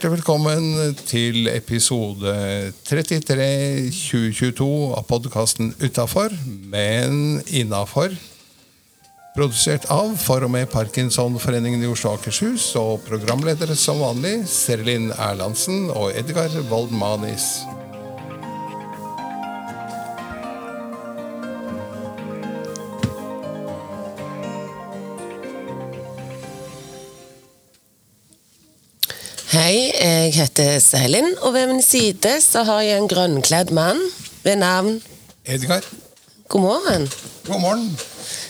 Hjertelig velkommen til episode 33 2022 av podkasten Utafor, men innafor. Produsert av for og med Parkinsonforeningen i Oslo og Akershus, og programledere som vanlig Serlin Erlandsen og Edgar Waldmanis. Hei, jeg heter Seilin, og ved min side så har jeg en grønnkledd mann ved navn Edgar, God morgen. god morgen.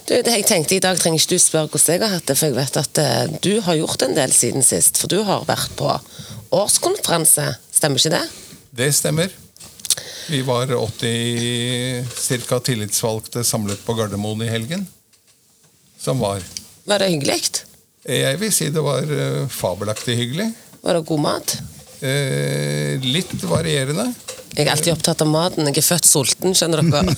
Du, jeg tenkte I dag trenger ikke du spørre hvordan jeg har hatt det, for jeg vet at eh, du har gjort en del siden sist. For du har vært på årskonferanse, stemmer ikke det? Det stemmer. Vi var 80 ca. tillitsvalgte samlet på Gardermoen i helgen. Som var Var det hyggelig? Jeg vil si det var eh, fabelaktig hyggelig. Var det god mat? Eh, litt varierende. Jeg er alltid opptatt av maten. Jeg er født sulten, skjønner dere.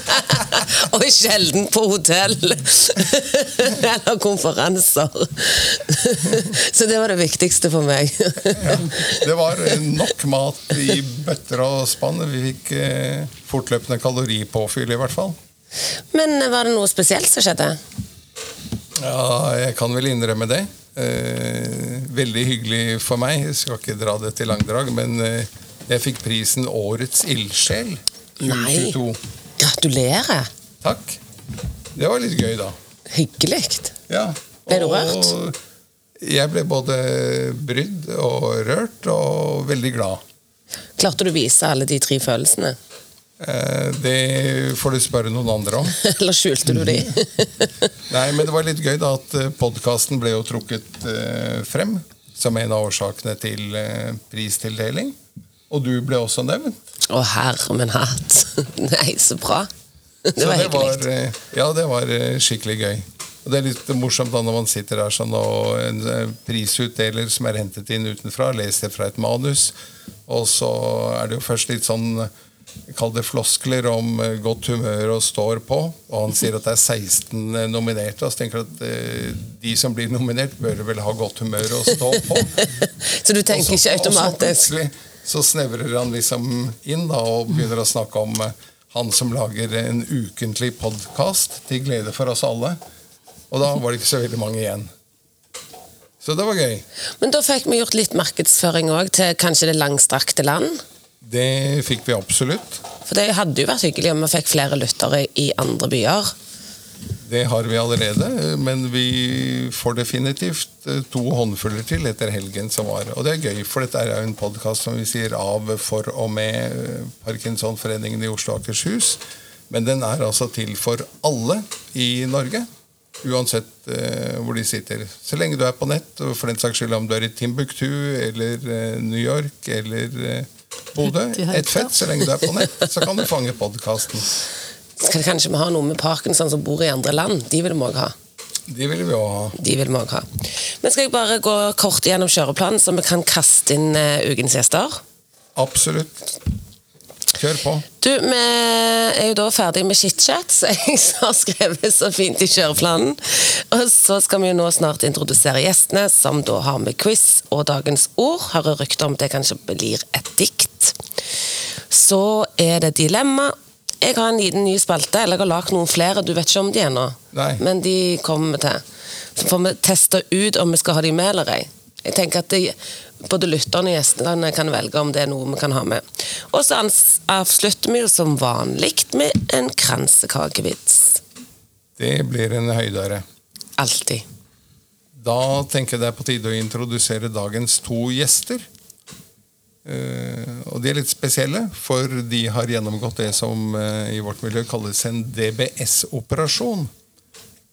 og sjelden på hotell eller konferanser. Så det var det viktigste for meg. Ja, det var nok mat i bøtter og spann. Vi fikk eh, fortløpende kaloripåfyll, i hvert fall. Men var det noe spesielt som skjedde? Ja, jeg kan vel innrømme det. Eh, veldig hyggelig for meg. Jeg skal ikke dra det til langdrag, men eh, jeg fikk prisen Årets ildsjel 2022. Gratulerer. Takk. Det var litt gøy, da. Hyggelig. Ja. Ble du rørt? Jeg ble både brydd og rørt og veldig glad. Klarte du å vise alle de tre følelsene? Eh, Det får du spørre noen andre om. Eller skjulte du de? Nei, men det var litt gøy da at podkasten ble jo trukket eh, frem som en av årsakene til eh, pristildeling. Og du ble også nevnt. Å, herre min hatt. Nei, så bra. Det Så var hyggelig. eh, ja, det var eh, skikkelig gøy. Og det er litt morsomt da når man sitter der sånn, og en eh, prisutdeler som er hentet inn utenfra, leser fra et manus, og så er det jo først litt sånn Kall det floskler om eh, godt humør og står på. Og han sier at det er 16 nominerte. Og så tenker jeg at eh, de som blir nominert, bør vel ha godt humør og stå på. Så du tenker også, ikke Og så automatisk plutselig så snevrer han liksom inn da, og begynner å snakke om eh, han som lager en ukentlig podkast til glede for oss alle. Og da var det ikke så veldig mange igjen. Så det var gøy. Men da fikk vi gjort litt markedsføring òg til kanskje det langstrakte land. Det fikk vi absolutt. For det hadde jo vært hyggelig om vi fikk flere lyttere i andre byer. Det har vi allerede, men vi får definitivt eh, to håndfuller til etter helgen som var. Og det er gøy, for dette er jo en podkast som vi sier av for og med eh, Parkinsonforeningen i Oslo og Akershus. Men den er altså til for alle i Norge. Uansett eh, hvor de sitter. Så lenge du er på nett, og for den saks skyld om du er i Timbuktu eller New York eller Bodø, et ett fett, så lenge du er på nett, så kan du fange podkasten. Skal kanskje vi ha noe med parkinson som bor i andre land? De vil vi òg ha. De vil vi òg ha. De vil vi også ha. Men skal jeg bare gå kort gjennom kjøreplanen, så vi kan kaste inn eh, ukens gjester? Absolutt. Kjør på. Du, Vi er jo da ferdig med chit-chat, som jeg har skrevet så fint i kjøreplanen. Og så skal vi jo nå snart introdusere gjestene, som da har med quiz og dagens ord. Hører rykter om det kanskje blir et dikt. Så er det dilemma. Jeg har en liten ny spalte, eller jeg har lagd noen flere. Du vet ikke om de ennå, men de kommer vi til. Så får vi teste ut om vi skal ha de med eller ei. Jeg tenker at det, Både lytterne og gjestene kan velge om det er noe vi kan ha med. Og så avslutter vi jo som vanlig med en kransekakevits. Det blir en høydere. Alltid. Da tenker jeg det er på tide å introdusere dagens to gjester. Eh, og de er litt spesielle, for de har gjennomgått det som eh, i vårt miljø kalles en DBS-operasjon.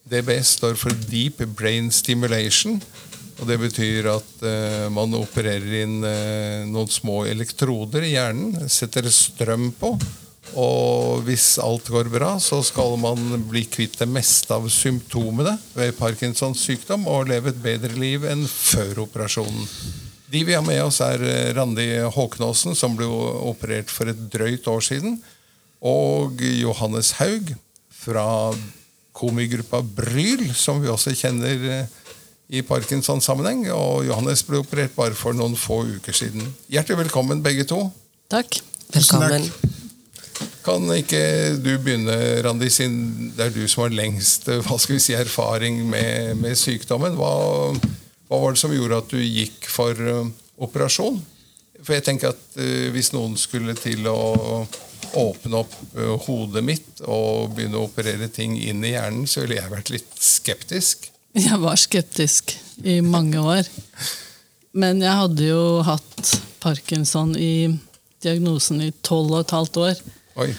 DBS står for Deep Brain Stimulation. Og Det betyr at eh, man opererer inn eh, noen små elektroder i hjernen, setter strøm på, og hvis alt går bra, så skal man bli kvitt det meste av symptomene ved Parkinsons sykdom og leve et bedre liv enn før operasjonen. De vi har med oss, er eh, Randi Håknåsen, som ble operert for et drøyt år siden, og Johannes Haug fra komigruppa Bryl, som vi også kjenner i Parkinson-sammenheng. Og Johannes ble operert bare for noen få uker siden. Hjertelig velkommen, begge to. Takk. Velkommen. Kan ikke du begynne, Randi, siden det er du som har lengst hva skal vi si, erfaring med, med sykdommen. Hva, hva, var det som gjorde at du gikk for uh, operasjon? For jeg tenker at uh, Hvis noen skulle til å åpne opp uh, hodet mitt og begynne å operere ting inn i hjernen, så ville jeg vært litt skeptisk. Jeg var skeptisk i mange år. Men jeg hadde jo hatt parkinson i diagnosen i tolv og et halvt år. Oi.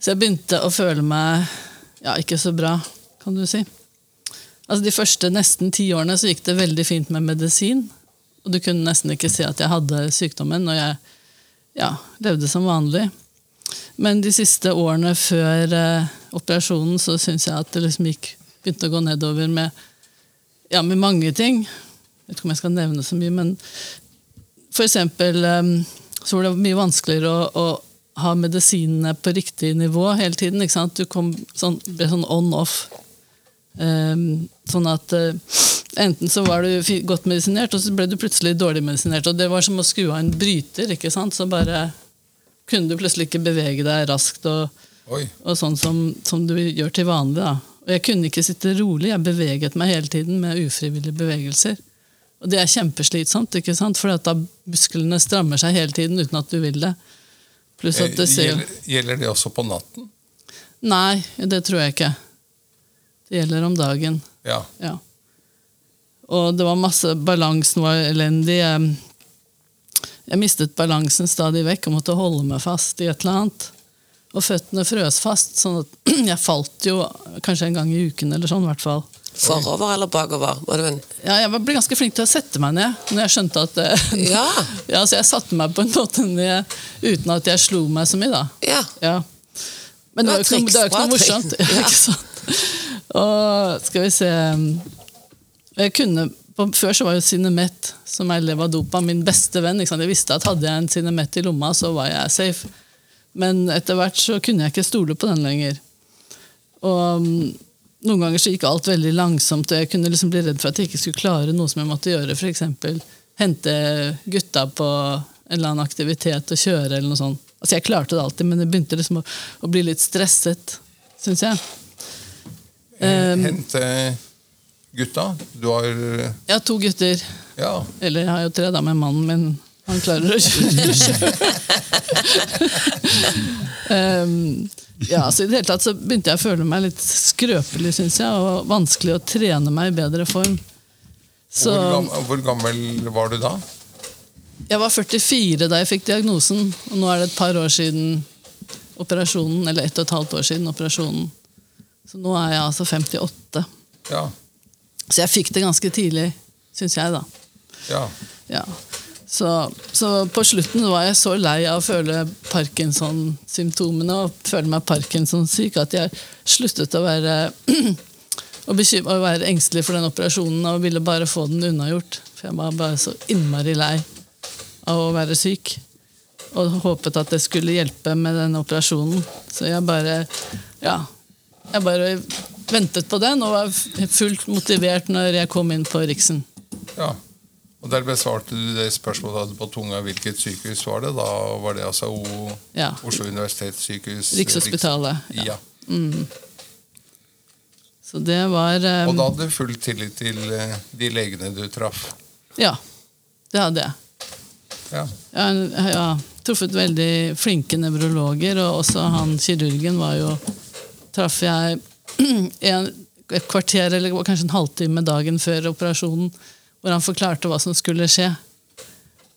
Så jeg begynte å føle meg ja, ikke så bra, kan du si. Altså De første nesten ti årene så gikk det veldig fint med medisin. Og du kunne nesten ikke si at jeg hadde sykdommen, og jeg ja, levde som vanlig. Men de siste årene før eh, operasjonen så syns jeg at det liksom gikk, begynte å gå nedover med, ja, med mange ting. Jeg vet ikke om jeg skal nevne så mye, men for eksempel eh, så var det mye vanskeligere å, å ha medisinene på riktig nivå hele tiden. ikke sant? Du kom sånn, ble sånn on-off. Um, sånn at uh, enten så var du godt medisinert, og så ble du plutselig dårlig medisinert. Og det var som å skue av en bryter. ikke sant? Så bare kunne du plutselig ikke bevege deg raskt og, og sånn som, som, du gjør til vanlig. da. Og jeg kunne ikke sitte rolig, jeg beveget meg hele tiden med ufrivillige bevegelser. Og det er kjempeslitsomt, ikke sant? for da musklene strammer seg hele tiden uten at du vil det. Pluss at det ser gjelder, gjelder det også på natten? Nei, det tror jeg ikke. Det gjelder om dagen. Ja. ja. Og det var masse Balansen var elendig. Jeg, jeg mistet balansen stadig vekk og måtte holde meg fast i et eller annet. Og føttene frøs fast, sånn at jeg falt jo kanskje en gang i uken eller sånn. hvert fall. Forover eller bakover? En... Ja, jeg ble ganske flink til å sette meg ned. når jeg skjønte at... Ja. ja, Så jeg satte meg på en måte ned uten at jeg slo meg så mye. da. Ja. ja. Men det var jo ikke, ikke, noe morsomt. Ja. ikke sant? Og skal vi se jeg kunne, Før så var jo Cinemet, som er Levadopa, min beste venn. Jeg visste at hadde jeg en Cinemet i lomma, så var jeg safe. Men etter hvert så kunne jeg ikke stole på den lenger. Og noen ganger så gikk alt veldig langsomt, og jeg kunne liksom bli redd for at jeg ikke skulle klare noe som jeg måtte gjøre. F.eks. hente gutta på en eller annen aktivitet og kjøre, eller noe sånt. Altså Jeg klarte det alltid, men jeg begynte liksom å, å bli litt stresset, syns jeg. Um, hente gutta? Du har Ja, to gutter. Ja. Eller jeg har jo tre da med mannen min. Han klarer å kjøre. um, ja, så I det hele tatt så begynte jeg å føle meg litt skrøpelig synes jeg, og vanskelig å trene meg i bedre form. Så, hvor, gammel, hvor, gammel, var du da? Jeg var 44 da jeg fikk diagnosen. Og nå er det et par år siden operasjonen, eller ett og et halvt år siden operasjonen. Så nå er jeg altså 58. Ja. Så jeg fikk det ganske tidlig, syns jeg, da. Ja. ja. Så, så, på slutten var jeg så lei av å føle Parkinson-symptomene og føle meg Parkinson-syk at jeg sluttet å være, å, være engstelig for den operasjonen og ville bare få den unnagjort. For jeg var bare så innmari lei av å være syk. Og håpet at det skulle hjelpe med den operasjonen. Så jeg bare Ja. Jeg bare ventet på den og var fullt motivert når jeg kom inn på Riksen. Ja. Og Der besvarte du det spørsmålet du hadde på tunga. Hvilket sykehus var det? Da var det altså o ja. Oslo universitetssykehus? Rikshospitalet. Ja. ja. Mm. Så det var um, Og da hadde du full tillit til uh, de legene du traff? Ja, det hadde jeg. Ja. Jeg har truffet veldig flinke nevrologer, og også han kirurgen var jo Traff jeg en, et kvarter eller kanskje en halvtime dagen før operasjonen hvor han forklarte hva som skulle skje.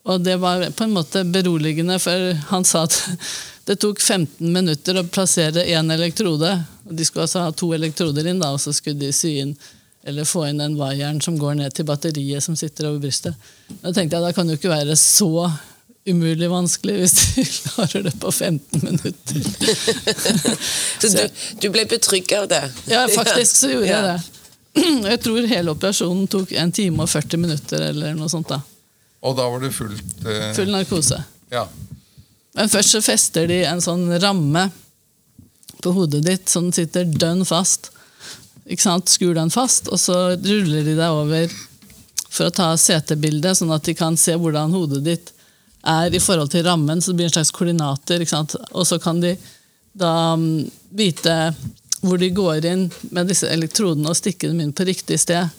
Og det var på en måte beroligende, for han sa at det tok 15 minutter å plassere én elektrode. og De skulle altså ha to elektroder inn, da, og så skulle de sy inn eller få inn den vaieren som går ned til batteriet som sitter over brystet. Da tenkte jeg da kan det jo ikke være så umulig vanskelig hvis de klarer det på 15 minutter. så du, du ble betrygget av det? Ja, faktisk så gjorde ja. jeg det. Jeg tror hele operasjonen tok en time og 40 minutter. eller noe sånt da. Og da var det fullt eh... Full narkose. Ja. Men først så fester de en sånn ramme på hodet ditt, så den sitter dønn fast. Ikke sant? Skur den fast, og så ruller de deg over for å ta CT-bilde, sånn at de kan se hvordan hodet ditt er i forhold til rammen. Så det blir en slags koordinater. ikke sant? Og så kan de da mm, vite hvor de går inn med disse elektrodene og stikker dem inn på riktig sted.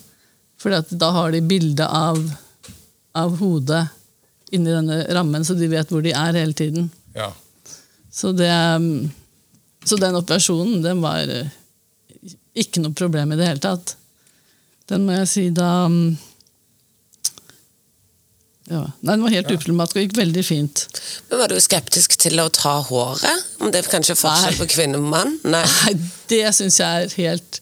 For da har de bilde av, av hodet inni denne rammen, så de vet hvor de er hele tiden. Ja. Så, det, mm, så den operasjonen, den var eh, ikke noe problem i det hele tatt. Den må jeg si da mm, ja. Nei, Den var helt uproblematisk og gikk veldig fint. Men Var du skeptisk til å ta håret? Om det er kanskje forskjell på kvinne og mann? Nei. Nei, det syns jeg er helt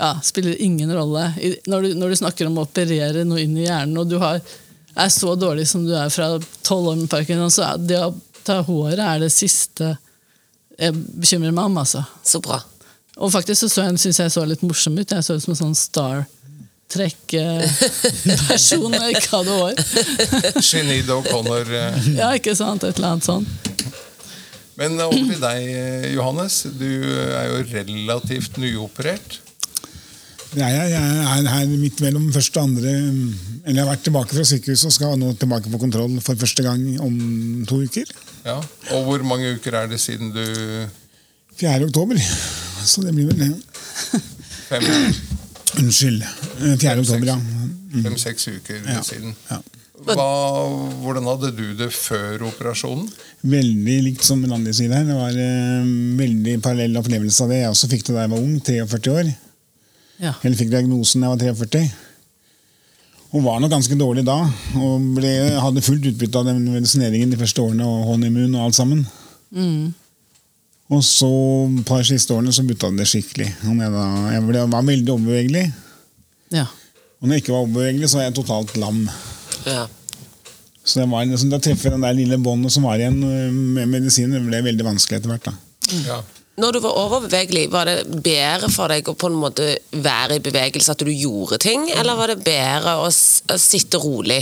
ja, Spiller ingen rolle. I- Når du, når du snakker om å operere noe inn i hjernen, og du har, er så dårlig som du er fra tolv år med Parkinson, så er det å ta håret er det siste jeg bekymrer meg om. altså. Så bra. Og faktisk så, så jeg, synes jeg så litt morsom ut. Jeg så ut som en sånn Star Jeg ikke hadde hår. Sinead O'Connor. eh. Ja, ikke sant? Et eller annet sånt. Men over til deg, eh, Johannes. Du er jo relativt nyoperert. Ja, jeg, jeg er her midt mellom første og andre Eller jeg har vært tilbake fra sykehuset og skal nå tilbake på kontroll for første gang om to uker. Ja. Og hvor mange uker er det siden du 4. oktober. Så det blir vel det. Fem, Unnskyld. eh, 4. oktober, ja. fem-seks uker Ja. siden. ja. Hva, hvordan hadde du det før operasjonen? Veldig likt som Randi sier her. Det var eh, veldig parallell opplevelse av det. Jeg også fikk det da jeg var ung, 43 år. Ja. Eller fikk diagnosen da jeg var 43. Og var nok ganske dårlig da. Og ble, hadde fullt utbytte av den medisineringen de første årene og honeymoon og alt sammen. Mm. Og så et par siste årene så butta det skikkelig. Jeg, da, jeg ble, var veldig overbevegelig. ja. Og når jeg ikke var overbevegelig, så var jeg totalt lam. Ja. Så det var liksom, da treffe den der lille båndet som var igjen øh, med medisiner, ble veldig vanskelig etter hvert. da. Ja. Når du var overbevegelig, var det bedre for deg å på en måte være i bevegelse, at du gjorde ting, eller var det bedre å, s- å sitte rolig?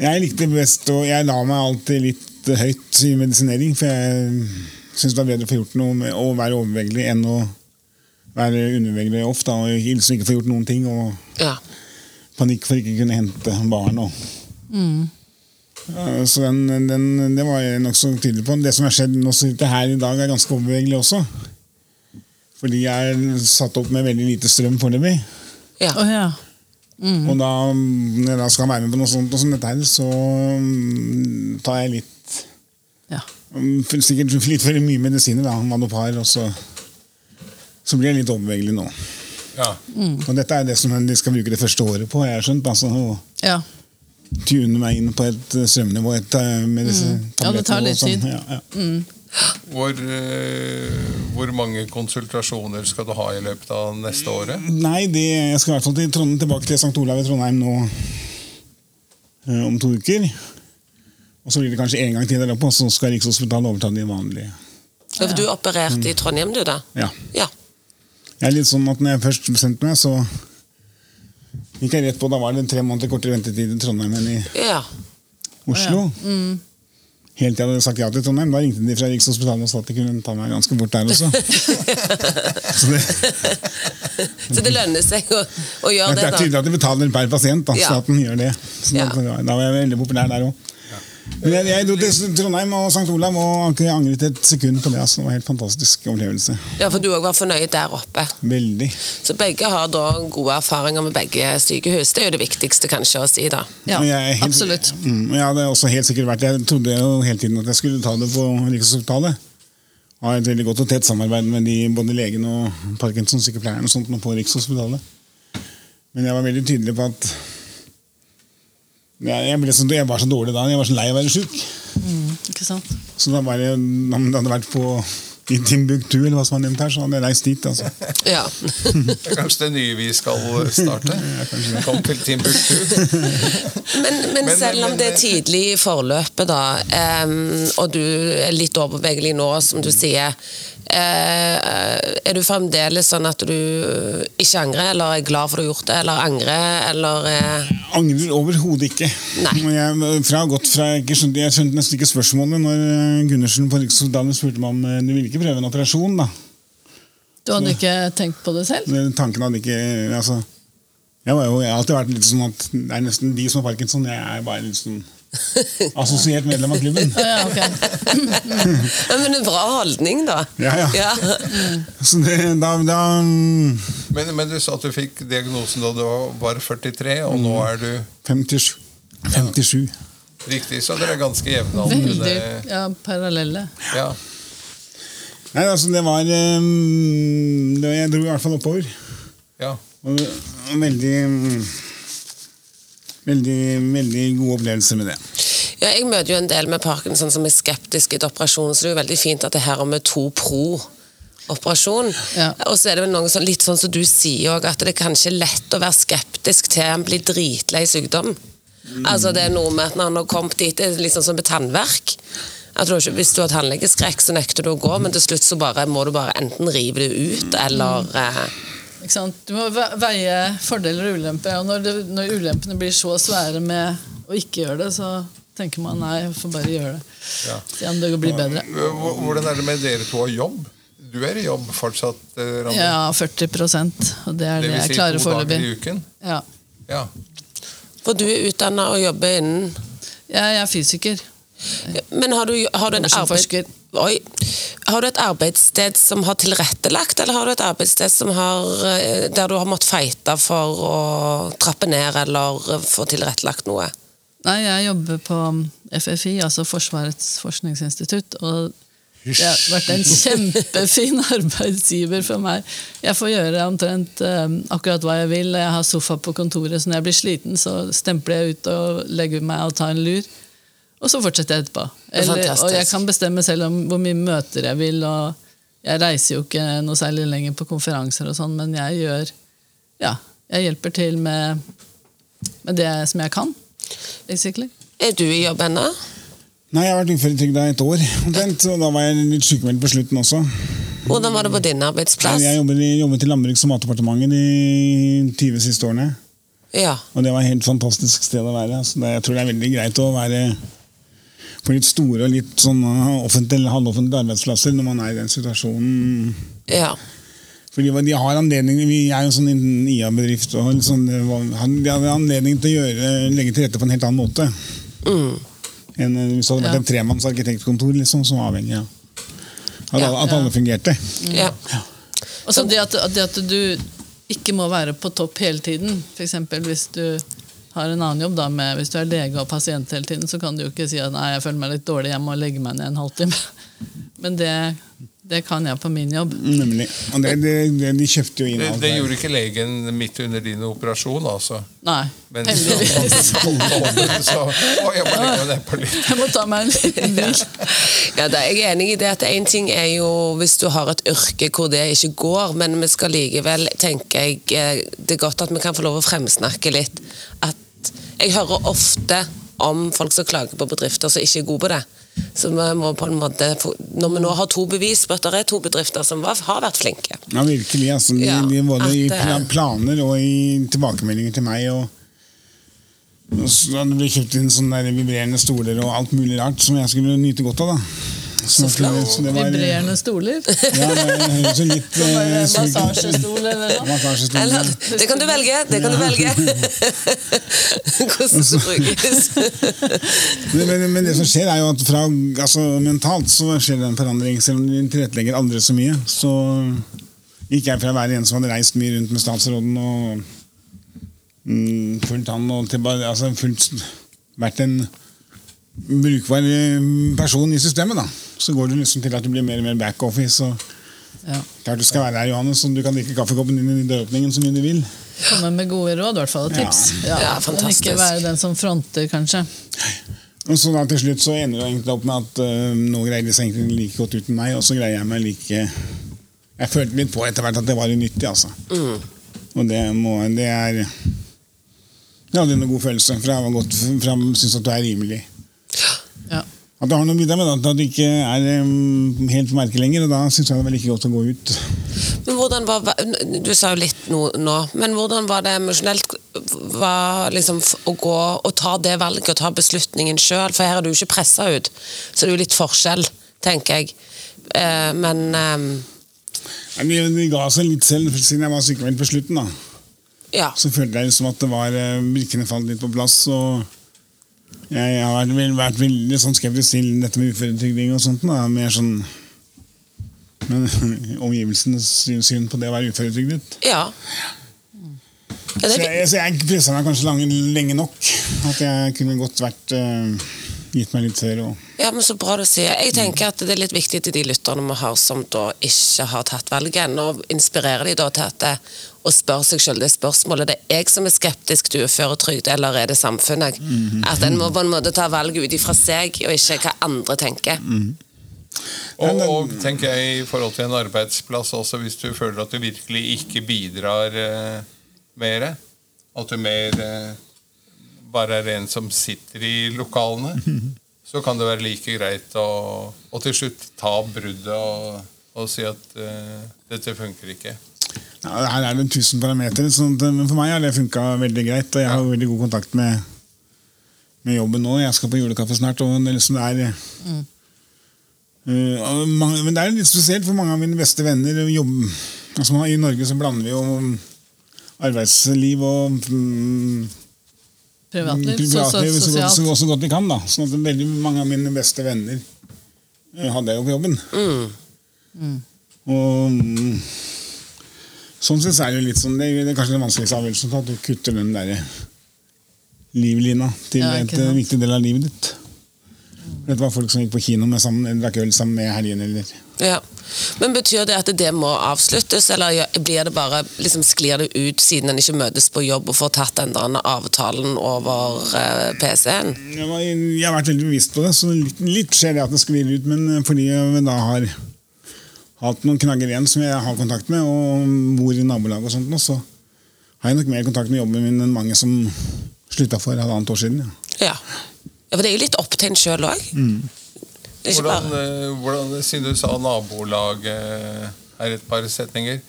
Jeg likte best, og jeg la meg alltid litt høyt i medisinering, for jeg syns det var bedre å få gjort noe med å være overvegelig enn å være undervegelig ofte og liksom ikke få gjort noen ting. og Ja. panikk for ikke å kunne hente barn. Og. Mm. Ja, Så den, den, det var jeg nokså tydelig på. Det som har skjedd nå sitter her i dag, er ganske overbevegelig også. Fordi jeg er satt opp med veldig lite strøm foreløpig. ja. Oh, ja. Og da, når jeg da skal være med på noe sånt og sånt dette her, så mm, tar jeg litt mm, Sikkert litt for mye medisiner, da, Manopar, og så, så blir jeg litt overbevegelig nå. Ja. Og dette er det som de skal bruke det første året på, jeg har skjønt. altså å ja. tune meg inn på et eh, strømnivå, et eh, medisin, Mm. Ja, det tar litt tid. Ja, ja. Hvor, uh, hvor mange konsultasjoner skal du ha i løpet av neste året? Nei, det, jeg skal i hvert fall til Trondheim, tilbake til St. Olav i Trondheim nå om to uker. Og så blir det kanskje en gang til der oppe, og så skal Rikshospitalet overta de vanlige. Ja, for Du opererte i Trondheim, du, da? Ja. Ja. Jeg er litt sånn at når jeg først bestemte meg, så gikk jeg rett på Da var det tre måneder kortere ventetid i Trondheim enn i ja. Oslo. Helt til jeg hadde sagt ja til Trondheim. Da ringte de fra Rikshospitalet og sa at de kunne ta meg ganske bort der også. så det, Så det lønner seg å, å gjøre det da? det, er tydelig at de betaler per pasient. Da, Ja. Staten gjør det. Så Ja. da, da var jeg veldig populær der òg. Men jeg, jeg dro til Trondheim og St. Olav og ikke angret et sekund på det. Altså. Det var en helt fantastisk opplevelse. Ja, For du òg var fornøyd der oppe? Veldig. Så begge har da gode erfaringer med begge sykehus. Det er jo det viktigste kanskje å si, da. ja. Er helt- Absolutt. Mm, jeg hadde også helt sikkert vært Jeg trodde jo hele tiden at jeg skulle ta det på Rikshospitalet. Har et veldig godt og tett samarbeid med de, både legen og Parkinson-sykepleieren og sånt nå på Rikshospitalet. Men jeg var veldig tydelig på at jeg, jeg, ble så, jeg var så dårlig da. Jeg var så lei av å være sjuk. Mm, ikke sant? Så da var jeg, om det hadde vært på i Timbuktu, eller hva som var nevnt her, så hadde jeg reist dit. altså. Ja. Kanskje det nye vi skal starte? Kom til Timbuktu. Men, men Men- selv om men- det er tidlig i forløpet, da, um, og du er litt overbevegelig nå, som du sier, er du fremdeles sånn at du ikke angrer, eller er glad for at du har gjort det, eller angrer, eller eh, Angrer overhodet ikke. Nei. Jeg, fra, gått fra, jeg, skjønte, jeg skjønte nesten ikke spørsmålet når eh, Gundersen på Rikshospitalet spurte meg om eh, du ville ikke prøve en operasjon. da. Du hadde ikke tenkt på det selv? Den tanken hadde ikke altså, Jeg, var jo, jeg har alltid vært litt sånn at det er nesten de som har parkinson. Jeg er bare litt sånn assosiert medlem av klubben. Ja, ok. Ja, men en bra holdning, da. Ja, ja. ja. Så det, da, da mm, Men, men du sa at du fikk diagnosen da du var- var 43, og nå er du 57. 57. riktig, så dere er ganske jevnaldrende. Veldig ja, parallelle. Ja. Nei, altså, det var um, Jeg dro i hvert fall oppover. ja. Og var veldig mm, Veldig, veldig god opplevelse med det. Ja, jeg møter jo en del med parkinson som er skeptiske til operasjon, så det er jo veldig fint at det her er med to pro. Operasjon. Ja. Og så er det vel noe sånn, litt sånn som du sier òg, at det er kanskje lett å være skeptisk til en blir dritlei sykdom. Altså Det er noe med at når han har kommet dit, det er litt sånn som med tannverk. At du, ikke- hvis du har tannlegeskrekk, så nekter du å gå, men til slutt så bare må du bare enten rive det ut, eller eh? Du må veie fordeler og ulemper. Og når, det, når ulempene blir så svære med å ikke gjøre det, så tenker man nei, jeg får bare gjøre det. Ja. Om det blir bedre. Hvordan er det med dere to har jobb? Du er i jobb fortsatt, eh, Randi? Ja, 40% og det er det, det vil jeg si klarer to dager i uken? Ja. Ja. For du er utdanna og jobber innen Jeg er fysiker. Men har du, har du en arbeid... Oi. Har du et arbeidssted som har tilrettelagt, eller har du et arbeidssted som har, eh, der du har måttet feite for å trappe ned eller få tilrettelagt noe? Nei, jeg jobber på FFI, altså Forsvarets forskningsinstitutt. Og det har vært en kjempefin arbeidsgiver for meg. Jeg får gjøre omtrent eh, akkurat hva jeg vil. Jeg har sofa på kontoret, så når jeg blir sliten, så stempler jeg ut og legger meg og tar en lur. Og så fortsetter jeg etterpå. er Eller, og jeg kan bestemme selv om hvor mye møter jeg vil. og Jeg reiser jo ikke noe særlig lenger på konferanser, og sånn, men jeg gjør ja, jeg hjelper til med, med det som jeg kan. basically. Er du i jobb ennå? Nei, jeg har vært uføretrygda et år, omtrent, og da var jeg litt sykemeldt på slutten også. Hvordan var det på din arbeidsplass? Jeg jobbet, i, jobbet i Landbruks- og matdepartementet de 20 siste årene. Ja. Og det var et helt fantastisk sted å være. Så det, jeg tror det er veldig greit å være på litt store og litt sånn uh, offentlige halvoffentlige arbeidsplasser når man er i den situasjonen. ja. Fordi de, har anledning, Vi er jo en sånn IA-bedrift, og sånn, han- de hadde anledning til å gjøre, legge til rette på en helt annen måte. Mm. enn uh, hvis det hadde vært Ja. en tremanns arkitektkontor liksom, som var avhengig av at, Ja. at alle fungerte. ja. Og så det at det at du ikke må være på topp hele tiden. F.eks. hvis du har en annen jobb, da, med, hvis du er lege og pasient hele tiden, så kan du jo ikke si at nei, jeg føler meg litt dårlig, jeg må legge meg ned en halvtime. Men det, det kan jeg på min jobb. Nemlig. Og det, det, det, de kjøpte jo inn alt det gjorde ikke legen midt under din operasjon, altså? Nei, Men heldigvis. så, å, jeg må legge meg nedpå litt. Jeg må ta meg en liten bil. Ja, da er jeg enig i det at én ting er jo hvis du har et yrke hvor det ikke går, men vi skal likevel, tenker jeg, eh, det er godt at vi kan få lov å fremsnakke litt. At jeg hører ofte om folk som klager på bedrifter som ikke er gode på det. Så vi må på en måte, Når vi nå har to bevis på at det er to bedrifter som var, har vært flinke Ja, virkelig. Altså, de, Ja, de, både i at, eh, planer og i tilbakemeldinger til meg. Og, og så kjøpt inn sånne vibrerende stoler og alt mulig rart som jeg skulle nyte godt av. da. Så, flott. så var, Vibrerende stoler. Ja, det litt eh, massasjestol eller noe. Massasjestol, Eller, det kan du velge! Det kan du velge. Hvordan det brukes. Men, men, det som skjer er jo at fra, altså, mentalt så skjer det en forandring. Selv om du tilrettelegger aldri så mye, så gikk jeg fra å være en som hadde reist mye rundt med statsråden og mm, fulgt han og til altså, fulgt, vært en brukbar eh, person i systemet. da. Så går det liksom til at du blir mer og mer backoffice. og Ja. Klart du skal være her, Johannes, og du kan drikke kaffekoppen din i døråpningen så mye du vil. Komme med gode råd, i hvert fall, og tips. Ja, Men fantastisk. ikke være den som fronter, kanskje. Og så da til slutt så ender det egentlig opp med at øh, nå greier de seg egentlig like godt uten meg, og så greier jeg meg like Jeg følte litt på etter hvert at det var unyttig, altså. Og det må Det er Det er en god følelse, for jeg har gått fram syns at du er rimelig. At det har noe middag med det, at du ikke er um, helt på merket lenger, og da syns jeg det var like godt å gå ut. Men hvordan var, Du sa jo litt nå, nå, men hvordan var det emosjonelt var liksom å gå og ta det valget og ta beslutningen sjøl? For her er du ikke pressa ut, så det er jo litt forskjell, tenker jeg. Eh, men eh, Ja, de ga seg litt selv siden jeg var sykemeldt på slutten. da. Ja. Så følte jeg liksom at det var eh, brikkene falt litt på plass. og jeg har vært, vært veldig sånn skeptisk til dette med uføretrygding og sånt. Da. Mer sånn Men omgivelsenes syn- syn på det å være uføretrygdet. Ja. Ja, Så jeg, så jeg pressa meg kanskje lange, lenge nok. At jeg kunne godt vært uh, gitt meg litt før. Og, ja, men Så bra du sier. Jeg tenker at det er litt viktig til de lytterne vi har som da ikke har tatt valget ennå, og inspirerer de da til at det, å spørre seg selv det spørsmålet. Det er jeg som er skeptisk til uføretrygd, eller er det samfunnet? At en må på en måte ta valget ut ifra seg, og ikke hva andre tenker. Og, og tenker jeg i forhold til en arbeidsplass også, hvis du føler at du virkelig ikke bidrar eh, mer, at du mer eh, bare er en som sitter i lokalene, så kan det være like greit å, å til slutt ta bruddet og, og si at eh, dette funker ikke. Ja, her er det tusen parametere, men for meg har det funka veldig greit. Og jeg har veldig god kontakt med, med jobben nå. Jeg skal på julekaffe snart. og det liksom er Mm. Uh, mange, Men det er litt spesielt, for mange av mine beste venner jobber altså, I Norge så blander vi jo arbeidsliv og mm, Privatliv, så, så, privatliv så, godt, så, godt- så godt vi kan. da Sånn at Veldig mange av mine beste venner eh, hadde jeg jo på jobben. Og mm, sånn så er det jo litt sånn Det er, det er kanskje den vanskeligste avgjørelsen at du kutter den der livlina til Ja, et viktig del av livet ditt. Dette var folk som gikk på kino med sammen, drakk øl sammen med helgen. Eller. Ja. Men Betyr det at det må avsluttes, eller blir det bare, liksom sklir det ut siden en ikke møtes på jobb og får tatt den avtalen over eh, PC-en? Jeg, jeg har vært veldig bevisst på det, så litt, litt skjer det at det sklir ut. Men eh, fordi jeg da har hatt noen knagger igjen som jeg har kontakt med, og bor i nabolag og sånt, så har jeg nok mer kontakt med jobben min enn mange som slutta for halvannet år siden. Ja. Ja. ja, for det er jo litt opp til en sjøl òg. Det ikke Hvordan, eh, hvordan, siden du sa nabolag er her et par setninger.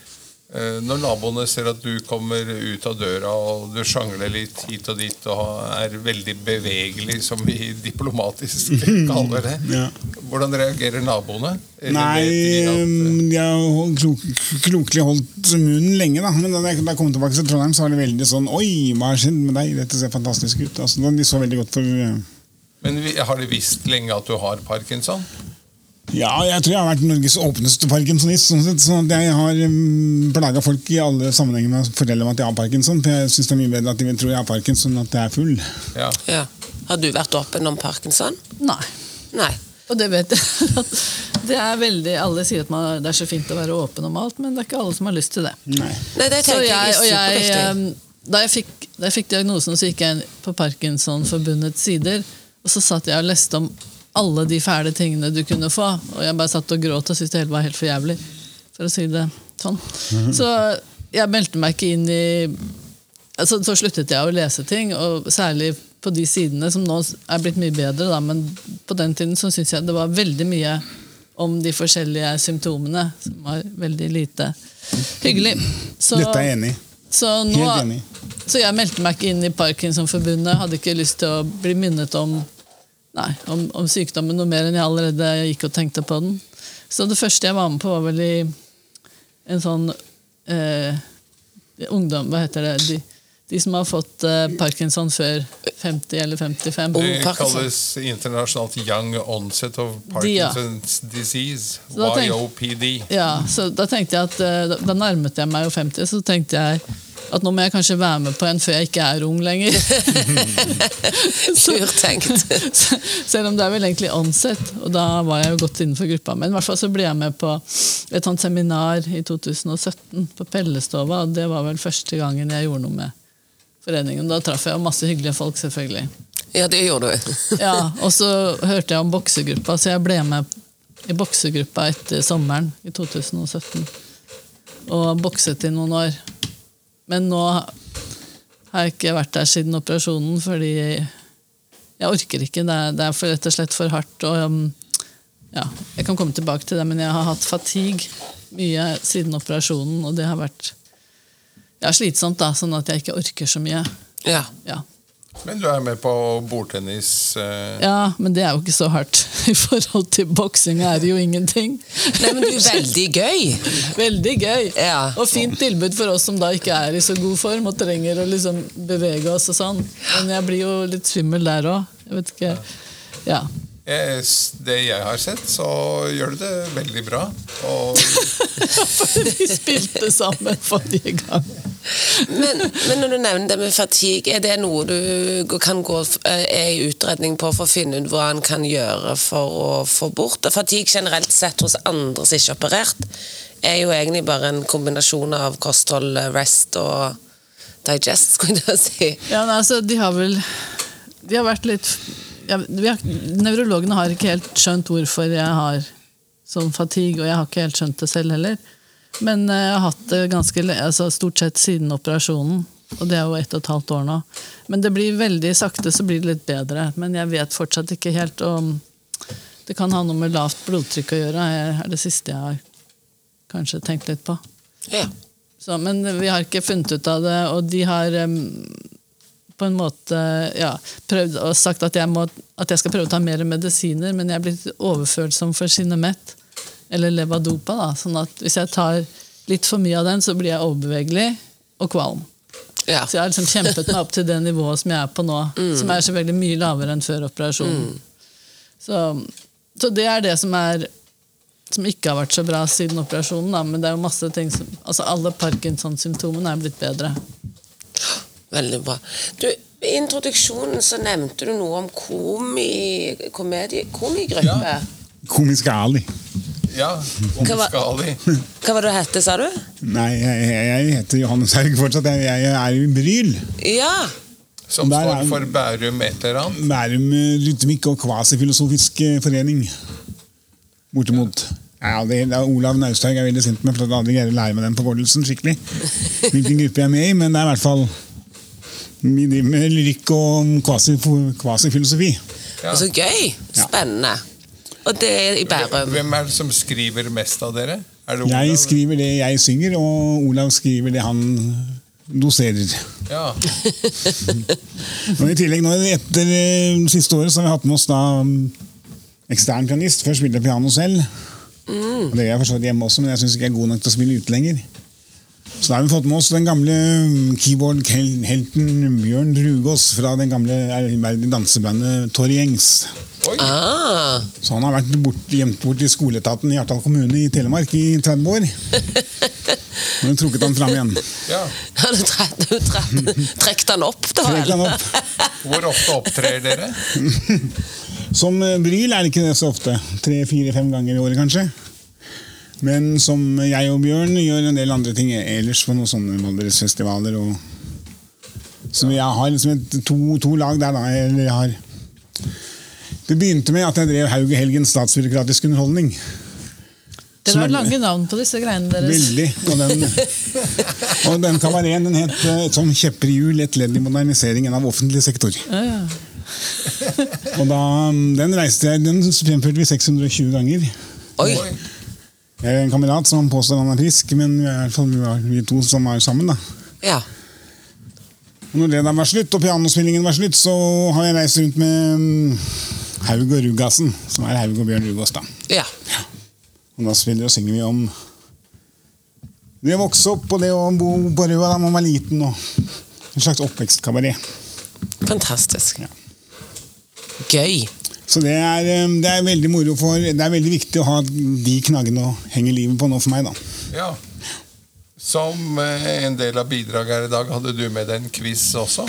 Eh, Når naboene ser at du kommer ut av døra og du sjangler litt hit og dit og er veldig bevegelig, som vi diplomatisk kaller det, Ja. hvordan reagerer naboene? Eller Nei, de at, eh, de har klok, klokelig holdt munnen lenge, da. Men da jeg, kom tilbake til Trondheim, så var det veldig sånn Oi, hva har skjedd med deg? Dette ser fantastisk ut. Altså, de så veldig godt for uh, Men har de visst lenge at du har parkinson? Ja, jeg tror jeg har vært Norges åpneste parkinsonist. Sånn sett, sånn at jeg har um, plaga folk i alle sammenhenger med å fortelle om at jeg har parkinson. For jeg syns det er mye bedre at de tror jeg har parkinson, enn at jeg er full. Ja. ja. Har du vært åpen om parkinson? Nei. Nei. Og det vet jeg. Det er veldig, Alle sier at man, det er så fint å være åpen om alt, men det er ikke alle som har lyst til det. Nei. Nei, det Så tenker jeg, og jeg, eh, da, jeg fikk, da jeg fikk diagnosen, så gikk jeg inn på Parkinsonforbundets sider. Og så satt jeg og leste om alle de fæle tingene du kunne få. Og jeg bare satt og gråt og syntes det hele var helt for jævlig. For å si det sånn. Så jeg meldte meg ikke inn i altså, Så sluttet jeg å lese ting, og særlig på de sidene som nå er blitt mye bedre, da, men på den tiden så syns jeg det var veldig mye om de forskjellige symptomene, som var veldig lite hyggelig. Så, Dette er jeg enig i. så, nå, så jeg meldte meg ikke inn i Parkinsonforbundet. Hadde ikke lyst til å bli minnet om, nei, om, om sykdommen noe mer enn jeg allerede gikk og tenkte på den. Så det første jeg var med på, var vel i en sånn eh, ungdom Hva heter det? De, de som har fått eh, parkinson før 50 eller 55. Det kalles internasjonalt Young Onset of De, ja. Parkinson's Disease. Så da tenk- YOPD. Ja, så da tenkte jeg at eh, da, da nærmet jeg meg jo 50, så tenkte jeg at nå må jeg kanskje være med på en før jeg ikke er ung lenger. Lurt tenkt. Selv om det er vel egentlig onset, og da var jeg jo godt innenfor gruppa. Men i hvert fall så ble jeg med på et sånt seminar i 2017 på Pellestova, og det var vel første gangen jeg gjorde noe med foreningen. Da traff jeg masse hyggelige folk, selvfølgelig. Ja, det gjorde du. Ja, Og så hørte jeg om boksegruppa, så jeg ble med i boksegruppa etter sommeren i 2017. Og bokset i noen år. Men nå har jeg ikke vært der siden operasjonen, fordi jeg orker ikke. Det er, det er for, rett og slett for hardt. Og, um, ja, jeg kan komme tilbake til det, men jeg har hatt fatigue mye siden operasjonen, og det har vært ja, slitsomt, da, sånn at jeg ikke orker så mye. Ja. Ja. Men du er med på bordtennis? Eh, Ja, men det er jo ikke så hardt. I forhold til boksing er det jo ingenting. Nei, men du er veldig gøy. Veldig gøy. Ja. Og fint tilbud for oss som da ikke er i så god form og trenger å liksom bevege oss og sånn. Men jeg blir jo litt svimmel der òg. Jeg vet ikke. Ja. Yes, Det jeg har sett, så gjør du det veldig bra. Og Vi spilte sammen forrige gang. Men, men når du nevner det med fatigue, er det noe du kan gå eh, er i utredning på for å finne ut hva en kan gjøre for å få bort? Fatigue generelt sett hos andre som ikke er operert, er jo egentlig bare en kombinasjon av kosthold, rest og digest, skulle jeg si. Ja, nei, altså, de har vel De har vært litt ja, Nevrologene har ikke helt skjønt hvorfor jeg har sånn fatigue, og jeg har ikke helt skjønt det selv heller. Men eh, jeg har hatt det ganske altså, stort sett siden operasjonen. Og det er jo ett og et halvt år nå. Men det blir veldig sakte så blir det litt bedre. Men jeg vet fortsatt ikke helt om Det kan ha noe med lavt blodtrykk å gjøre, er er det siste jeg har kanskje tenkt litt på. Ja. Så, men vi har ikke funnet ut av det, og de har um, på en måte ja, prøvd og sagt at jeg, må, at jeg skal prøve å ta mer medisiner, men jeg er blitt overfølsom for Sinemett, eller Levadopa. Da, sånn at hvis jeg tar litt for mye av den, så blir jeg overbevegelig og kvalm. Ja. Så jeg har liksom kjempet meg opp til det nivået som jeg er på nå, som er selvfølgelig mye lavere enn før operasjonen. Så, så det er det som er som ikke har vært så bra siden operasjonen, da, men det er jo masse ting som altså Alle Parkinson-symptomene er blitt bedre. Veldig bra. Du, I introduksjonen så nevnte du noe om komi, komedie, komigruppe. Ja. Komisk Ali. Ja, Hva var- omskali. Hva var det du hette, sa du? Nei, jeg, jeg, heter Johannes Haug fortsatt. Jeg, jeg er i Bryl. Ja. Som Der står for Bærum et eller annet. Bærum Rytmikk og Kvasifilosofisk eh, forening. Bortimot. Ja, det, det er Olav Nausthaug er veldig sint med, for jeg aldri greier å lære meg den på vårdelsen skikkelig. Hvilken gruppe jeg er med i, men det er i hvert fall Vi driver med lyrikk og kvasi, kvasifilosofi. Ja. Så gøy. Spennende. Og det er i Bærum. Hvem er det som skriver mest av dere? Er det Olav? Jeg skriver det jeg synger, og Olav skriver det han doserer. Ja. Og I tillegg nå etter eh, siste året så har vi hatt med oss da mm, ekstern pianist. Før spilte jeg piano selv. Og det gjør jeg for så vidt hjemme også, men jeg syns ikke jeg er god nok til å spille ute lenger. Så da har vi fått med oss den gamle mm, keyboard-helten Bjørn Drugås fra den gamle ærverdige dansebandet Torry Gjengs. Oi, Ah. Så han har vært bort, gjemt bort i skoleetaten i Hjartdal kommune i Telemark i 30 år. Nå har hun trukket han fram igjen. ja. Har du trukket han opp, da? Trekt han opp. Hvor ofte opptrer dere? Som eh, Bryl er det ikke det så ofte. Tre-fire-fem ganger i året, kanskje. Men som jeg og Bjørn gjør en del andre ting ellers på noen sånne Valdresfestivaler. Og... Så jeg har liksom et, to, to lag der, da. Eller jeg har Det begynte med at jeg drev Haug i helgen statsbyråkratisk underholdning. Dere var har lange navn på disse greiene deres. Veldig. Og den, og den kabareten den het et sånn kjepper i hjul, et ledd i moderniseringen av offentlig sektor. Ja, ja. Og da, Den reiste jeg, den fremførte vi 620 ganger. Oi. Jeg er en kamerat som påstår han er frisk, men vi er i hvert vi er vi to som er sammen. da. Ja. Og når det da var slutt, og pianospillingen var slutt, så har jeg reist rundt med mm, Haug og Rugassen, som er Haug og Bjørn Rugås. da. ja. Og da spiller og synger vi om det å vokse opp og det å bo på Røa da man var liten. og En slags oppvekstkabaret. Fantastisk. Ja. Gøy. Så det er, eh, det er veldig moro for Det er veldig viktig å ha de knaggene å henge livet på nå for meg. da. Ja. Som eh, en del av bidraget her i dag, hadde du med deg en quiz også?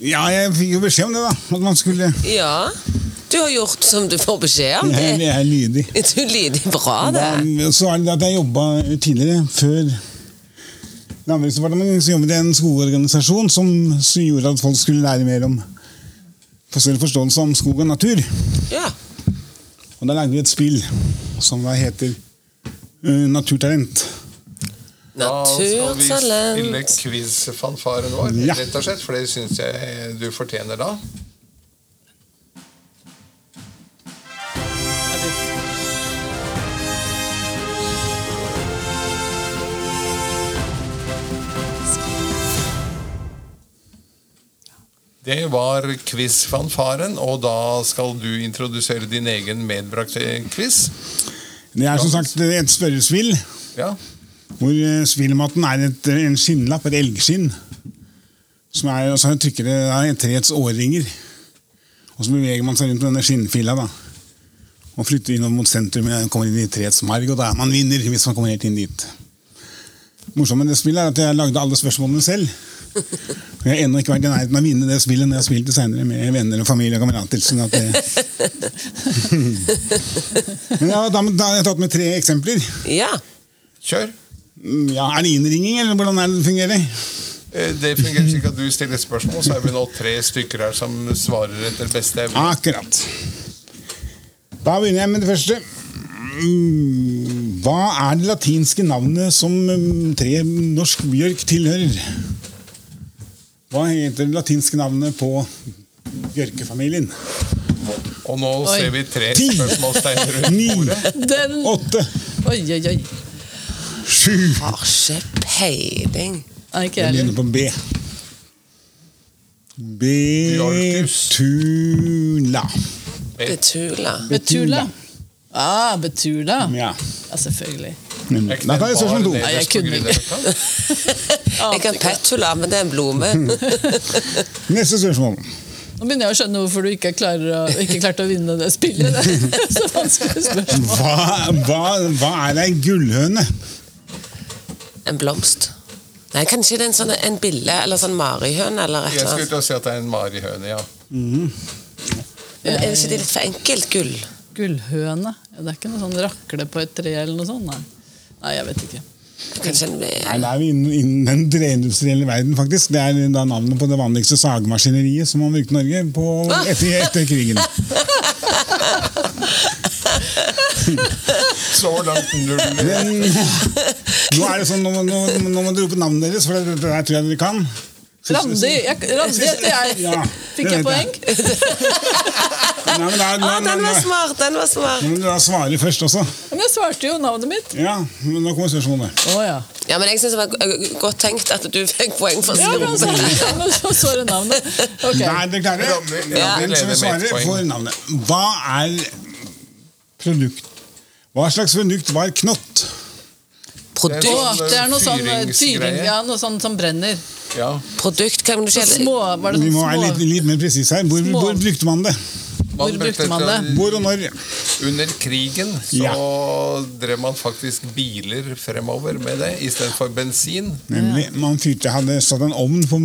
Ja, jeg fikk jo beskjed om det, da. At man skulle Ja. Du har gjort som du får beskjed om. Jeg, jeg er lydig. du lyder bra, det. Da, så er det at jeg jobba tidligere, før Landbruksdepartementet, så jobbet jeg i en skogorganisasjon som som gjorde at folk skulle lære mer om forskjellig forståelse om skog og natur. Ja. Og da lagde vi et spill som da heter uh, Naturtalent. Da skal vi spille quizfanfaren vår, Ja. rett og slett. For det syns jeg du fortjener da. Det var quiz-fanfaren, og da skal du introdusere din egen medbrakte quiz. Det er som sagt et spørresvill. Ja. Hvor eh, er et, en skinnlapp, et elgskinn. Som er, og så trykker det da et treets årringer. Og så beveger man seg rundt på denne skinnfilla. da. Og flytter innover mot sentrum, og kommer inn i treets marg, og da er man vinner hvis man kommer helt inn dit. Morsomt med det spillet er at jeg lagde alle spørsmålene selv. Og jeg har ennå ikke vært i nærheten av å vinne det spillet når jeg har spilt det senere med venner og familie og kamerater. Sånn at det... Men ja, da, da har jeg tatt med tre eksempler. Ja. Kjør. Mm, Ja, Er det innringing, eller hvordan er det fungerer? Eh, Det fungerer slik at du stiller spørsmål, så er vi nå tre stykker her som svarer etter beste evne. Akkurat. Da begynner jeg med det første. Mm, Hva er det latinske navnet som mm, tre norsk bjørk tilhører? Hva heter det latinske navnet på bjørkefamilien? Og nå Oi. ser vi tre spørsmålstegn rundt bordet. Den åtte, Oi, oi, oi. Sju Har ikke peiling. Nei, ikke Jeg jeg begynner på B. Betula. Betula. Betula. Ah, Betula. Ja, Ja, selvfølgelig. tar jeg spørsmål to. Nei, jeg kunne ikke. Jeg kan petula, men det er en blome. Neste spørsmål. Nå begynner jeg å skjønne hvorfor du ikke, klarer å, ikke klarte å vinne det spillet. Det er så vanskelig spørsmål. Hva, hva, hva er ei gullhøne? En blomst. Nei, kanskje det er en sånn en bille, eller sånn marihøne, eller et Jeg eller skulle annet. til å si at det er en marihøne, ja. Men er det ikke det litt for enkelt? Gull? Gullhøne? Ja, det er ikke noe sånn rakle på et tre eller noe sånt? Nei, nei jeg vet ikke. Kanskje en Nei, det er jo innen, innen den treindustrielle verden, faktisk. Det er da navnet på det vanligste sagmaskineriet som man brukte i Norge på, etter, etter krigen. Så langt null. Nå er det sånn, nå, nå, nå må du rope navnet deres, for det, det tror jeg dere kan. Randi, heter jeg. Ja, Fikk jeg poeng? Nei, men da, Å, den var smart! Den var smart. Men da svarer først også. Men jeg svarte jo navnet mitt. Ja, men nå kommer spørsmålet. Oh, ja. Ja, men jeg synes det var godt tenkt at du fikk poeng for Ja, men så, så det navnet. okay. Nei, er dere klare? Randi- Randi Den som leder vil med ett svare, poeng. får navnet. Hva er produkt? Hva slags produkt var knott? Produkt, Sånn, det er noe sånn eh, fyring, ja, noe sånn som brenner. Ja. produkt kan du Så små, var det Vi sånn må være litt, litt mer presise her. Hvor, hvor brukte man det? Hvor brukte man det? Hvor og når? Under krigen så Ja. drev man faktisk biler fremover med det istedenfor bensin. Nemlig, Man fyrte, hadde satt en ovn på,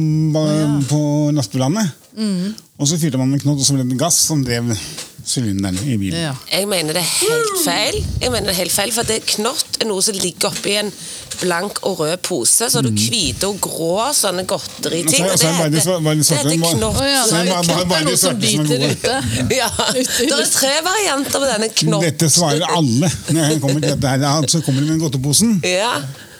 på ja. lastebilandet. Mm. Og så fyrte man med knott, og så ble det gass som drev sylinderen i bilen. Ja. Jeg mener det er helt feil. Jeg mener det er helt feil, For det knott er noe som ligger oppi en blank og rød pose. Så har du hvite og grå sånne godteriting. Og så- så det heter knott. Å ja, Så det er, noe som er biter ute. Ja, Det er tre varianter på denne knott. Dette svarer alle når jeg kommer til dette her. Så kommer de med godteposen. Ja.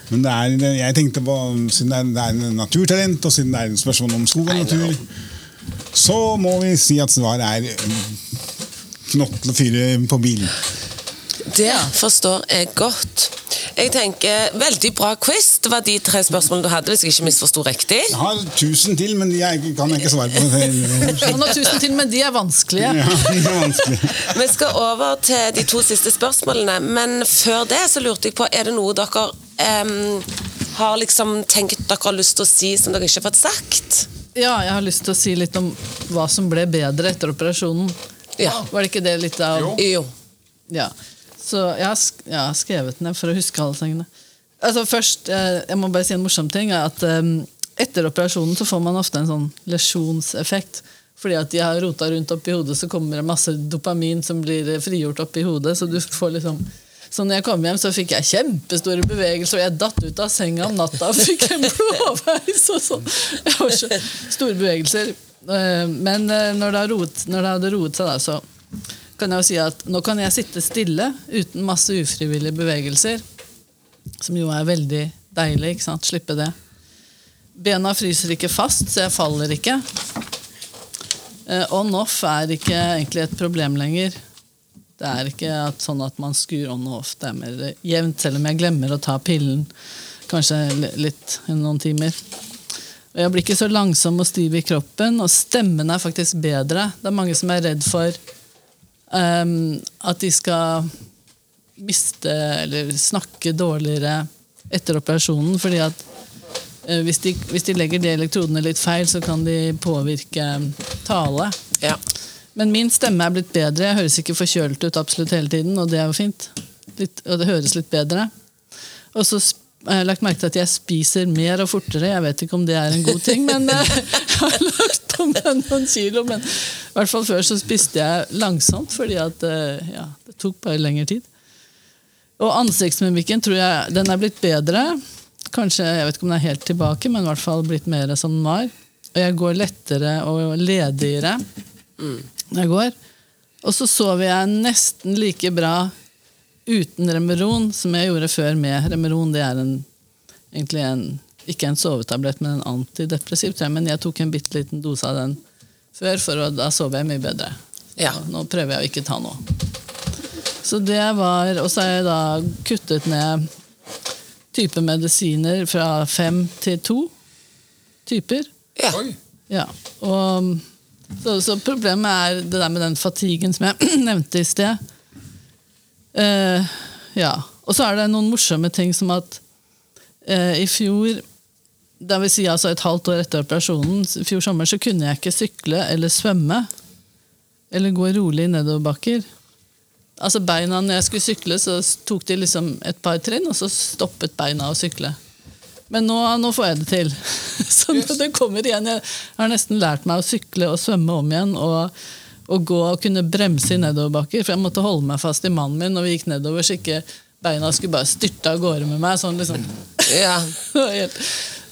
Men det er, jeg tenkte på, siden det er, det er en naturtalent, og siden det er en spørsmål om skog og natur, så må vi si at svaret er mm, knott til å fyre på bilen. Det forstår jeg godt. Jeg tenker, Veldig bra quiz. Det var de tre spørsmålene du hadde, hvis jeg ikke misforsto riktig. Jeg har tusen til, men de er, kan jeg ikke svare på. Han har tusen til, men de er vanskelige. Ja, de er vanskelige. Vi skal over til de to siste spørsmålene, men før det så lurte jeg på Er det noe dere um, har liksom tenkt dere har lyst til å si som dere ikke har fått sagt? Ja, jeg har lyst til å si litt om hva som ble bedre etter operasjonen. Ja. Var det ikke det litt av Jo. Jo. Ja. Så jeg har, sk jeg har skrevet ned for å huske alle tingene. Altså først, eh, Jeg må bare si en morsom ting. er at eh, Etter operasjonen så får man ofte en sånn lesjonseffekt. Fordi at de har rota rundt oppi hodet, så kommer det masse dopamin som blir eh, frigjort oppi hodet. Så du får liksom så når jeg kom hjem, så fikk jeg kjempestore bevegelser, og jeg datt ut av senga om natta og fikk en blåveis. og sånn. Jeg har så store bevegelser. Eh, Men eh, når det, har roet, det hadde roet seg, da, så kan jeg jo si at nå kan jeg sitte stille uten masse ufrivillige bevegelser. Som jo er veldig deilig. ikke sant? Slippe det. Bena fryser ikke fast, så jeg faller ikke. Eh, On-off er ikke egentlig et problem lenger. Det er ikke at, sånn at man skur on og off. Det er mer jevnt, selv om jeg glemmer å ta pillen kanskje litt noen timer. Og jeg blir ikke så langsom og stiv i kroppen, og stemmen er faktisk bedre. Det er mange som er redd for um, at de skal miste eller snakke dårligere etter operasjonen, fordi at uh, hvis, de, hvis de legger de elektrodene litt feil, så kan de påvirke tale. Ja. Men min stemme er blitt bedre. Jeg høres ikke forkjølt ut absolutt hele tiden, og det er jo fint. Litt, og det høres litt bedre. Og så sp- har lagt merke til at jeg spiser mer og fortere. Jeg vet ikke om det er en god ting, men eh, jeg har lagt om meg noen kilo. Men i hvert fall før så spiste jeg langsomt, fordi at eh, ja, det tok bare lengre tid. Og ansiktsmimikken tror jeg den er blitt bedre. Kanskje, Jeg vet ikke om den er helt tilbake, men i hvert fall blitt mer som den var. Og jeg går lettere og ledigere når jeg går. Og så sover jeg nesten like bra uten Remeron som jeg gjorde før med Remeron. Det er en, egentlig en, ikke en sovetablett, men en antidepressiv. tror jeg, Men jeg tok en bitte liten dose av den før, for da sover jeg mye bedre. Ja. Nå prøver jeg å ikke ta noe. Så det var, Og så har jeg da kuttet ned type medisiner fra fem til to typer. Ja. Oi. Ja, og så, så problemet er det der med den fatigen som jeg nevnte i sted. Eh, ja, og så er det noen morsomme ting som at eh, i fjor, det vil si altså et halvt år etter operasjonen, i fjor sommer, så kunne jeg ikke sykle eller svømme. Eller gå rolig nedoverbakker. Altså beina, når jeg skulle sykle, så tok de liksom et par trinn, og så stoppet beina å sykle. Men nå, nå får jeg det til. Så det kommer igjen. Jeg har nesten lært meg å sykle og svømme om igjen. Og, og gå og kunne bremse i nedoverbakker. For jeg måtte holde meg fast i mannen min når vi gikk nedover, så ikke beina skulle bare styrte av gårde med meg. Sånn liksom. ja.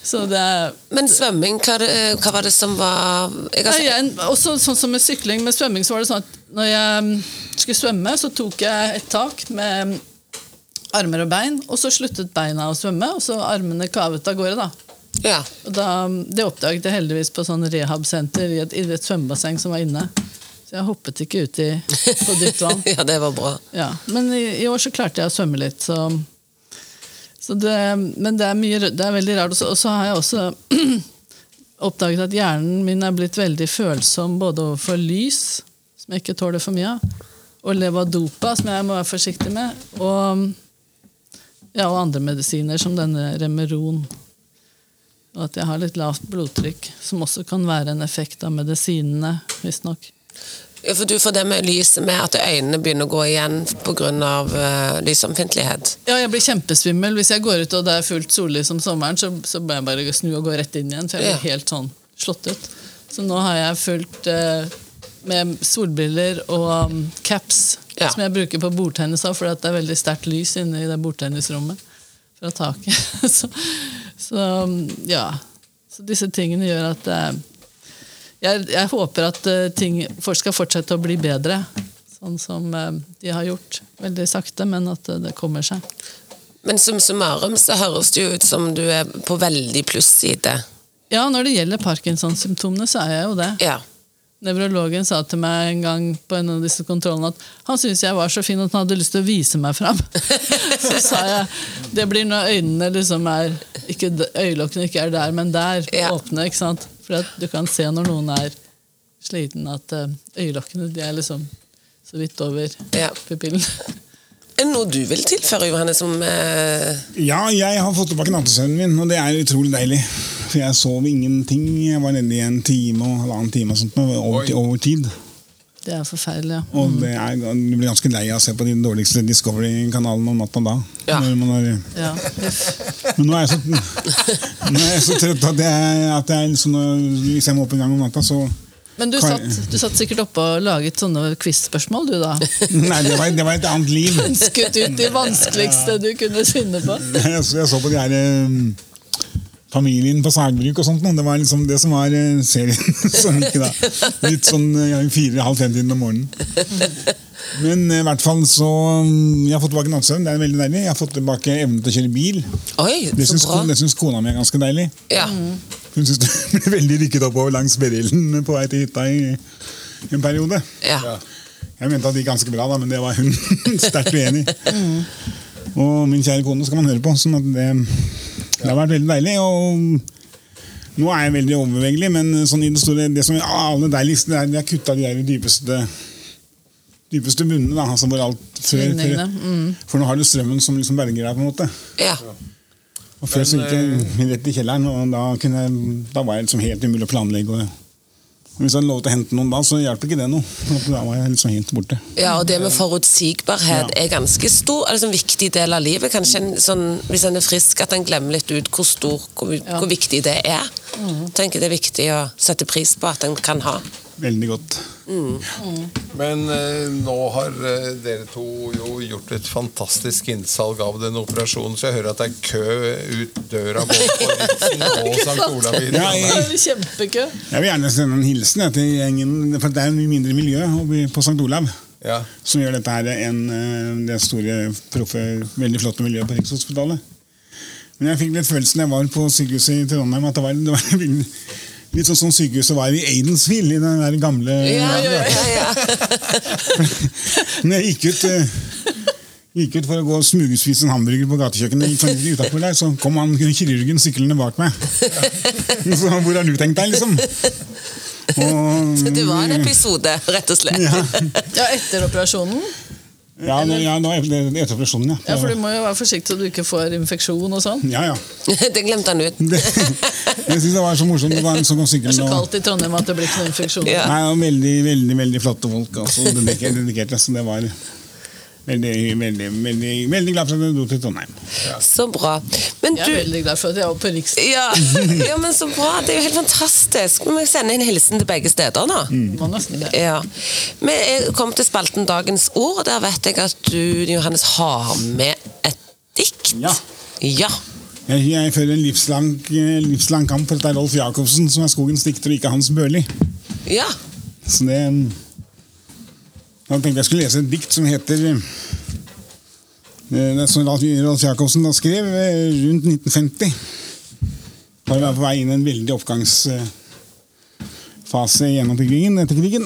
Er Men svømming, hva, hva var det som var jeg har Nei, også sånn som med sykling. Med svømming så var det sånn at når jeg mm, skulle svømme, så tok jeg et tak med mm, armer og bein, og så sluttet beina å svømme, og så armene kavet av gårde. da. Ja. Og da, det oppdaget jeg heldigvis på sånn rehabsenter i et, i et svømmebasseng som var inne. Så jeg hoppet ikke ut i, på dypt vann. ja, det var bra. Ja. Men i, i år så klarte jeg å svømme litt, så, så det, Men det er, mye, det er veldig rart. Og så, har jeg også oppdaget at hjernen min er blitt veldig følsom både overfor lys, som jeg ikke tåler for mye av, og levadopa, som jeg må være forsiktig med, og, ja, og andre medisiner, som denne Remeron. Og at jeg har litt lavt blodtrykk, som også kan være en effekt av medisinene, visstnok. Ja, for du får det med lyset med at øynene begynner å gå igjen pga. Uh, lysomfintlighet. Ja, jeg blir kjempesvimmel. Hvis jeg går ut og det er fullt sollys om sommeren, så, så bør jeg bare snu og gå rett inn igjen. For jeg blir Ja. helt sånn slått ut. Så nå har jeg fullt uh, med solbriller og um, caps, Ja. som jeg bruker på bordtennis for det er veldig sterkt lys inne i det bordtennisrommet fra taket. så, så um, ja. Så disse tingene gjør at eh, jeg, jeg håper at eh, ting folk skal fortsette å bli bedre. Sånn som eh, de har gjort. Veldig sakte, men at eh, det kommer seg. Men som summarum så høres det jo ut som du er på veldig plusside. Ja, når det gjelder Parkinson-symptomene, så er jeg jo det. Ja. Nevrologen sa til meg en gang på en av disse kontrollene at han syntes jeg var så fin at han hadde lyst til å vise meg fram. så sa jeg det blir når øynene liksom er ikke, Øyelokkene ikke er der, men der. Ja. Åpne. ikke sant? For at du kan se når noen er sliten, at eh, øyelokkene de er liksom så vidt over Ja. pupillen. Er det noe du vil tilføre, Johanne, som eh, Ja, jeg har fått tilbake nattesøvnen min, og det er utrolig deilig. For jeg sov ingenting. Jeg var nede i en time og halvannen time og sånt, over, over tid. Det er forferdelig. ja. Og det er, du blir ganske lei av å se på de dårligste Discovery-kanalene om natta da. Ja. Når man har, Ja, men nå er, jeg så, nå er jeg så trøtt at jeg, at jeg liksom, når- hvis jeg må opp en gang om natta, så Men du satt, du satt sikkert oppe og laget sånne quiz-spørsmål, du da? Nei, det var, det var et annet liv. Skutt ut de vanskeligste du kunne finne på. Jeg så, jeg så på de her eh, Familien på sagbruk og sånt. Det var liksom det som var eh, serien som gikk da. Litt sånn ja, fire-halv fem-tiden om morgenen. Men eh, i hvert fall så mm, Jeg har fått tilbake nattsøvn. Det er veldig deilig. Jeg har fått tilbake evnen til å kjøre bil. Oi, Det så syns, bra. det syns kona mi er ganske deilig. Ja. Hun syns det ble veldig rykket oppover langs Berillen på vei til hytta i en periode. ja. Jeg mente at det gikk ganske bra, da, men det var hun sterkt uenig i. Og min kjære kone skal man høre på. sånn at det, det har vært veldig deilig. Og Nå er jeg veldig overbevegelig, men sånn det store Det som er aller deiligst, det er de har kutta de der dypeste dypeste bunnene. Da, altså hvor alt før, før, mm. For nå har du strømmen som liksom berger deg. på en måte Ja. Og Før så gikk jeg rett i kjelleren, og da, kunne da var jeg liksom helt umulig å planlegge. Og hvis han lovet å hente noen da, så hjelper ikke det noe. Da var jeg liksom helt borte. Ja, og det med forutsigbarhet Ja. er ganske stor, altså en viktig del av livet. Kanskje en sånn, Hvis en er frisk, at en glemmer litt ut hvor stor, hvor, hvor viktig det er. tenker Det er viktig å sette pris på at en kan ha. Veldig godt. Men eh, nå har eh, dere to jo gjort et fantastisk innsalg av den operasjonen, så jeg hører at det er kø ut døra både på Ritzen og St. Olav Ja, jeg, kjempekø. Jeg vil gjerne sende en hilsen til gjengen, for det er mye mindre miljø på St. Olav. Ja. Som gjør dette her enn eh, det store, proffe, veldig flotte miljøet på Rikshospitalet. Men jeg fikk litt følelsen jeg var på sykehuset i Trondheim, at det var, det var litt sånn som sykehuset var i Aidensville, i den der gamle Ja, ja, ja. Når jeg gikk ut, eh, gikk ut for å gå og smugspise en hamburger på gatekjøkkenet sånn utenfor der, så kom han kirurgen syklende bak meg. Så hvor har du tenkt deg, liksom? Og, Så det var en episode, rett og slett. ja, Ja, etter operasjonen. Ja, nå- ja, nå er det etter operasjonen, ja. Ja, For du må jo være forsiktig så du ikke får infeksjon og sånn. Ja, ja. Det glemte han ut. Det, jeg syns det var så morsomt. Det var en sånn Det er så kaldt i Trondheim at det blir ikke noen infeksjon. Ja. Nei, og veldig, veldig veldig flotte folk. Altså, dedikerte, dedikert, så det var veldig, veldig, veldig, veldig glad for at jeg dro til Trondheim. Så bra. Men Jeg er veldig glad for at jeg var på Riks. ja, ja, men så bra. Det er jo helt fantastisk. Vi må sende en hilsen til begge steder nå. Mm. Ja. Vi er kommet til spalten Dagens ord, og der vet jeg at du, Johannes, har med et dikt. Ja. Ja. Jeg, jeg fører en livslang, livslang kamp for at det er Rolf Jacobsen som er skogens dikter, og ikke Hans Børli. Ja. Så det Da tenkte jeg jeg skulle lese et dikt som heter eh, det Som Ralf Jacobsen da skrev eh, rundt 1950. Da vi var på vei inn i en veldig oppgangsfase i gjenoppbyggingen etter krigen.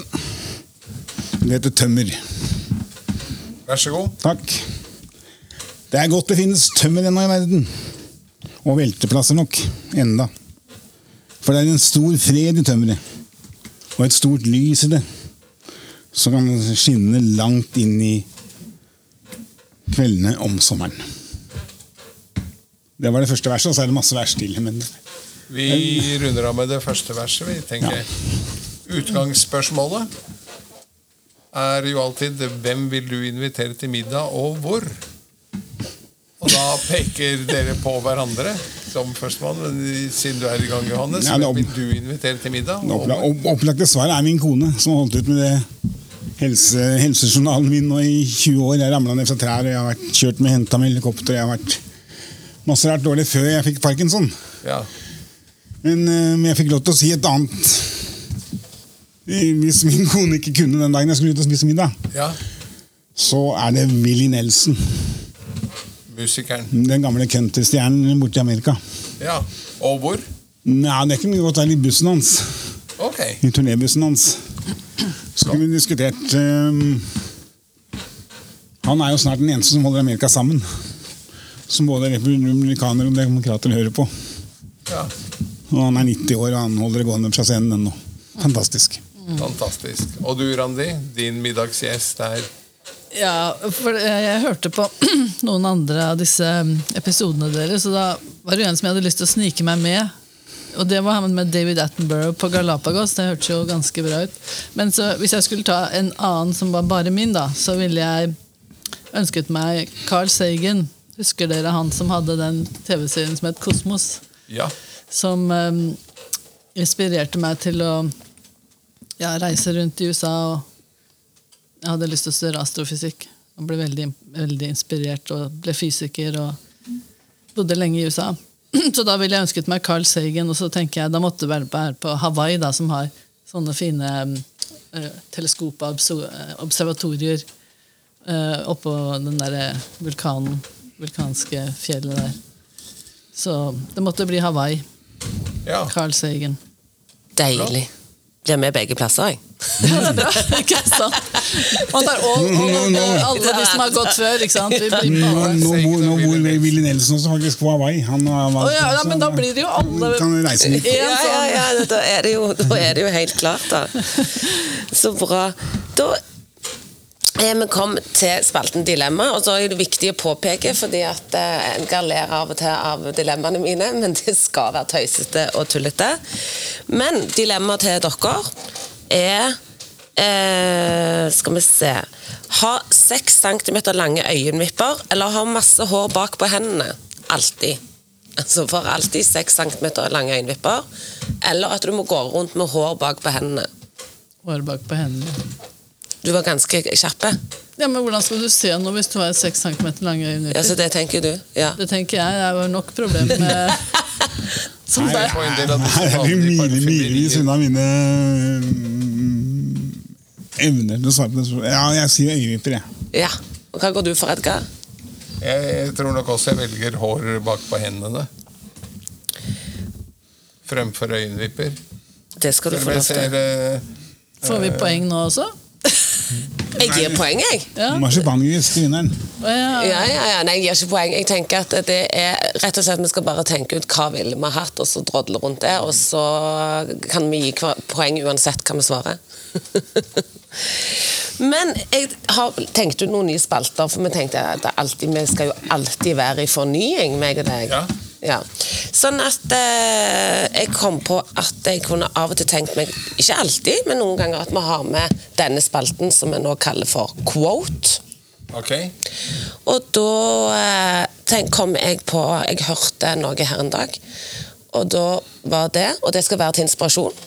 Det heter Tømmer. Vær så god. Takk. Det er godt det finnes tømmer ennå i verden. Og velteplasser nok. Enda. For det er en stor fred i tømmeret. Og et stort lys i det. Som kan skinne langt inn i kveldene om sommeren. Det var det første verset, og så er det masse vers til. Men Vi runder av med det første verset. Vi tenker Utgangsspørsmålet er jo alltid 'Hvem vil du invitere til middag, og hvor?' Og da peker dere på hverandre som førstemann. Men siden du er i gang, Johannes, Ja, vil du invitere til middag? det opplagte svaret er min kone, som har holdt ut med det helse, helsejournalen min nå i 20 år. Jeg ramla ned fra trær, og jeg har vært kjørt med henta med helikopter. Jeg har vært masse rart dårlig før jeg fikk parkinson. Ja. Men, eh, men jeg fikk lov til å si et annet Hvis min kone ikke kunne den dagen jeg skulle ut og spise middag, ja. så er det Willy Nelson. Musikeren. Den gamle countrystjernen borte i Amerika. Ja. Og hvor? Nei, Det er ikke mye godt der i bussen hans. Ok. I turnébussen hans. Så kunne vi diskutert um, Han er jo snart den eneste som holder Amerika sammen. Som både republikanere og demokrater hører på. Ja. Og han er 90 år, og han holder det gående fra scenen ennå. Fantastisk. Fantastisk. Og du, Randi, din middagsgjest er Ja, for jeg hørte på noen andre av disse episodene deres, og da var det en som jeg hadde lyst til å snike meg med. Og det var han med David Attenborough på Galapagos. Det hørtes jo ganske bra ut. Men så, hvis jeg skulle ta en annen som var bare min, da, så ville jeg ønsket meg Carl Sagen. Husker dere han som hadde den TV-serien som het Kosmos? Ja. Som um, inspirerte meg til å ja, reise rundt i USA. og Jeg hadde lyst til å studere astrofysikk. Og ble veldig, veldig inspirert og ble fysiker og bodde lenge i USA. Så da ville jeg ønsket meg Carl Sagen, og så tenker jeg da måtte det være på Hawaii, da, som har sånne fine uh, teleskopobservatorier uh, oppå den derre vulkanen, vulkanske fjellet der. Så det måtte bli Hawaii. ja. Carl Sagen. Deilig. Blir med begge plasser, jeg. Ja, det er bra? Man tar all, all, all, alle de som har gått før, ikke sant? Nå, nå, bor, nå bor Willy Nelson også faktisk på Hawaii. Han han, Å ja, ja, men da blir det jo alle Kan reise litt. Ja, ja, sånn. ja, da er det jo, da er det jo helt klart, da. Så bra. Da vi kom til spalten Dilemma, og så er det viktig å påpeke, fordi at eh, en kan ler av og til av dilemmaene mine, men det skal være tøysete og tullete. Men dilemmaet til dere er eh, Skal vi se Ha seks centimeter lange øyenvipper, eller ha masse hår bak på hendene. Alltid. Altså for alltid seks centimeter lange øyenvipper. Eller at du må gå rundt med hår bak på hendene. Hår bak på hendene. Du var ganske kjappe. Ja, men hvordan skal du se noe hvis du har 6 cm lange Ja, så det tenker du? Ja. Det tenker jeg. Det er nok problem med Som Nei, disse Her er vi milevis unna mine mm, evner til å svare på det. spørsmålet. Ja, jeg sier øyevipper, jeg. ja. Og hva går du for, Edgar? Jeg tror nok også jeg velger hår bak på hendene. Fremfor øyenvipper. Det skal du få lov til. ser eh, Får vi poeng nå også? Jeg gir poeng, jeg. Ja. Marsipangris til vinneren. Å, ja. Ja, ja, ja. Nei, jeg gir ikke poeng. Jeg tenker at det er rett og slett Vi skal bare tenke ut hva ville vi hatt, og så drodle rundt det. Og så kan vi gi poeng uansett hva vi svarer. Men jeg har tenkt ut noen nye spalter, for vi tenkte at det alltid, vi skal jo alltid være i fornying, meg og deg. Ja. Ja. Sånn at eh, jeg kom på at jeg kunne av og til tenkt meg, ikke alltid, men noen ganger at vi har med denne spalten som vi nå kaller for quote. Ok. Og da eh, tenk, kom jeg på Jeg hørte noe her en dag. Og da var det, og det skal være til inspirasjon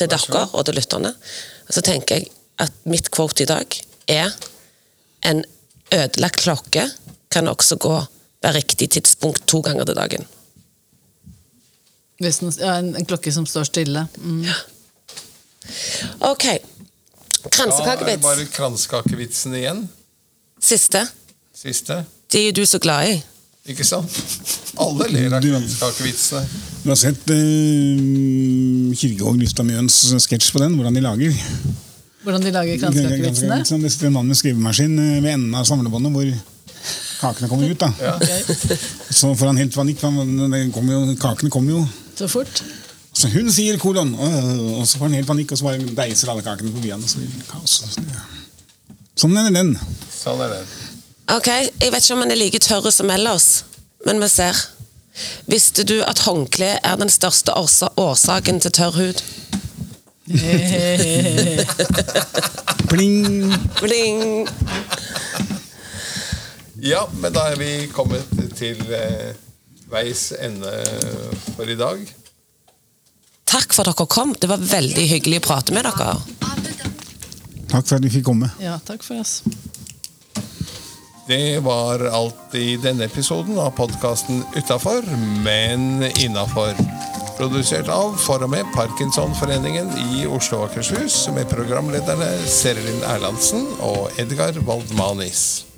til dere og til lytterne. Og så tenker jeg at mitt quote i dag er En ødelagt klokke kan også gå ved riktig tidspunkt to ganger til dagen. Hvis den, ja, en, en klokke som står stille. Mm. Ok. Da er det bare kransekakevitsen igjen. Siste. Siste. De er du så glad i. Ikke sant? Alle ler av kransekakevitsene. Du har sett uh, Kirkevåg Lufta Mjøens sketsj på den, hvordan de lager. Hvordan de lager kransekakevitsene? Det sitter en mann med skrivemaskin eh, ved enden av samlebåndet hvor kakene kommer ut. da. Ja. Så får han helt panikk, kakene kommer jo. Så fort. Så hun sier kolon, og så får han helt panikk, og så bare deiser alle kakene forbi han. og så blir det kaos. Sånn er den. Sånn er det. Ok, Jeg vet ikke om han er like tørr som ellers, men vi ser. Visste du at håndkle er den største årsaken til tørr hud? Pling! Bling! Ja, men da er vi kommet til eh, veis ende for i dag. Takk for at dere kom. Det var veldig hyggelig å prate med dere. Takk for at vi fikk komme. Ja, takk for oss. Det var alt i denne episoden av podkasten Utafor, men innafor. Produsert av for og med Parkinsonforeningen i Oslo og Akershus, med programlederne Serelin Erlandsen og Edgar Waldmanis.